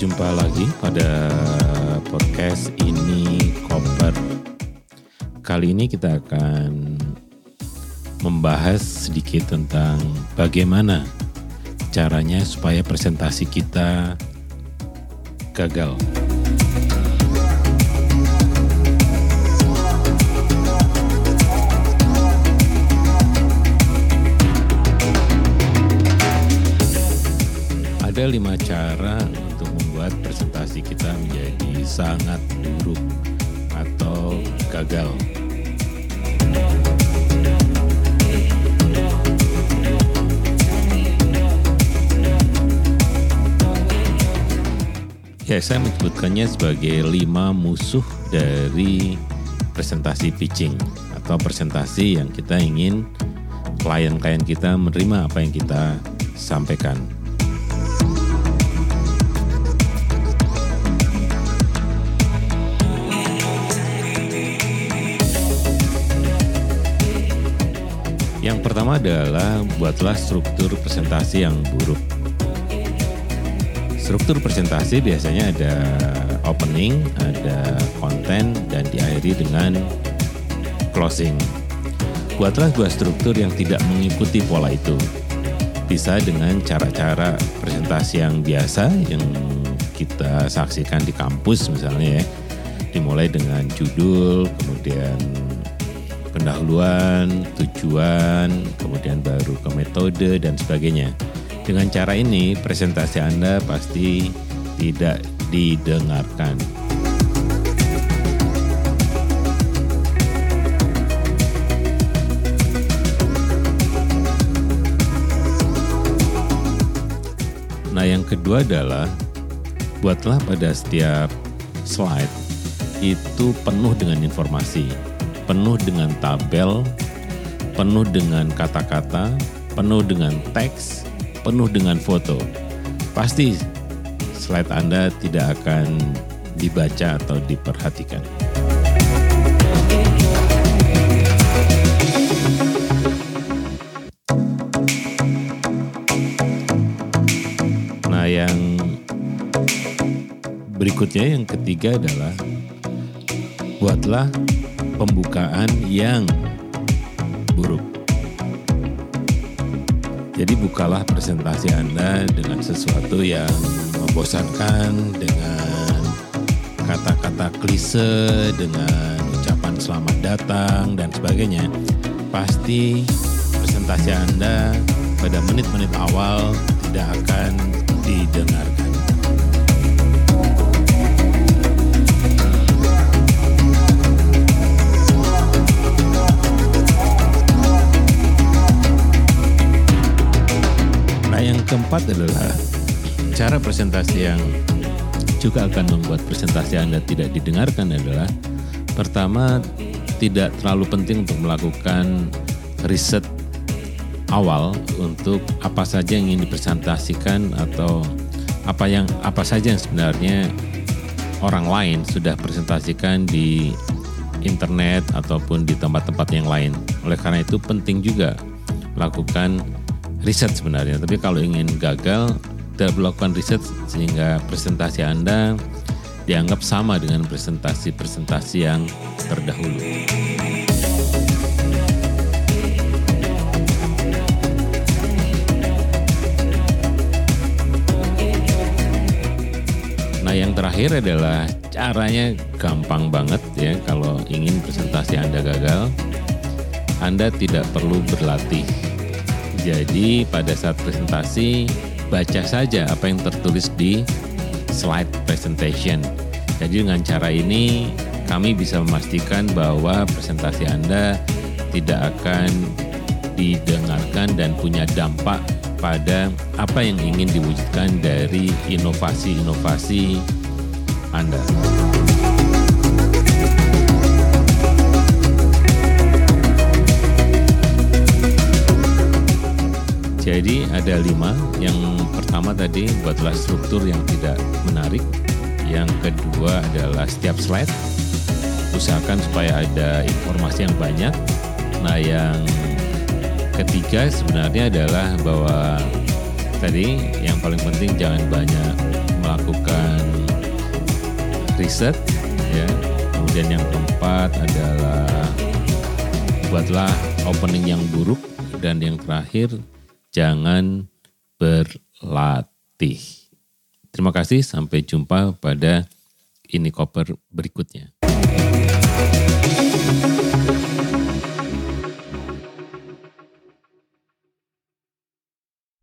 jumpa lagi pada podcast ini Koper. Kali ini kita akan membahas sedikit tentang bagaimana caranya supaya presentasi kita gagal. Ada lima cara kita menjadi sangat buruk atau gagal. Ya, saya menyebutkannya sebagai lima musuh dari presentasi pitching atau presentasi yang kita ingin klien-klien kita menerima apa yang kita sampaikan. Yang pertama adalah buatlah struktur presentasi yang buruk. Struktur presentasi biasanya ada opening, ada konten, dan diakhiri dengan closing. Buatlah sebuah struktur yang tidak mengikuti pola itu. Bisa dengan cara-cara presentasi yang biasa yang kita saksikan di kampus misalnya ya. Dimulai dengan judul, kemudian pendahuluan, tujuan, kemudian baru ke metode dan sebagainya. Dengan cara ini presentasi Anda pasti tidak didengarkan. Nah, yang kedua adalah buatlah pada setiap slide itu penuh dengan informasi, penuh dengan tabel, penuh dengan kata-kata, penuh dengan teks, penuh dengan foto. Pasti slide Anda tidak akan dibaca atau diperhatikan. Nah, yang berikutnya yang ketiga adalah buatlah pembukaan yang buruk. Jadi bukalah presentasi Anda dengan sesuatu yang membosankan, dengan kata-kata klise, dengan ucapan selamat datang dan sebagainya. Pasti presentasi Anda pada menit-menit awal tidak akan didengarkan. Keempat adalah cara presentasi yang juga akan membuat presentasi Anda tidak didengarkan adalah pertama tidak terlalu penting untuk melakukan riset awal untuk apa saja yang ingin dipresentasikan atau apa yang apa saja yang sebenarnya orang lain sudah presentasikan di internet ataupun di tempat-tempat yang lain. Oleh karena itu penting juga melakukan riset sebenarnya. Tapi kalau ingin gagal, tidak melakukan riset sehingga presentasi Anda dianggap sama dengan presentasi-presentasi yang terdahulu. Nah, yang terakhir adalah caranya gampang banget ya kalau ingin presentasi Anda gagal. Anda tidak perlu berlatih. Jadi pada saat presentasi baca saja apa yang tertulis di slide presentation. Jadi dengan cara ini kami bisa memastikan bahwa presentasi Anda tidak akan didengarkan dan punya dampak pada apa yang ingin diwujudkan dari inovasi-inovasi Anda. Jadi ada lima. Yang pertama tadi buatlah struktur yang tidak menarik. Yang kedua adalah setiap slide usahakan supaya ada informasi yang banyak. Nah yang ketiga sebenarnya adalah bahwa tadi yang paling penting jangan banyak melakukan riset ya. Kemudian yang keempat adalah buatlah opening yang buruk dan yang terakhir jangan berlatih. Terima kasih, sampai jumpa pada ini koper berikutnya.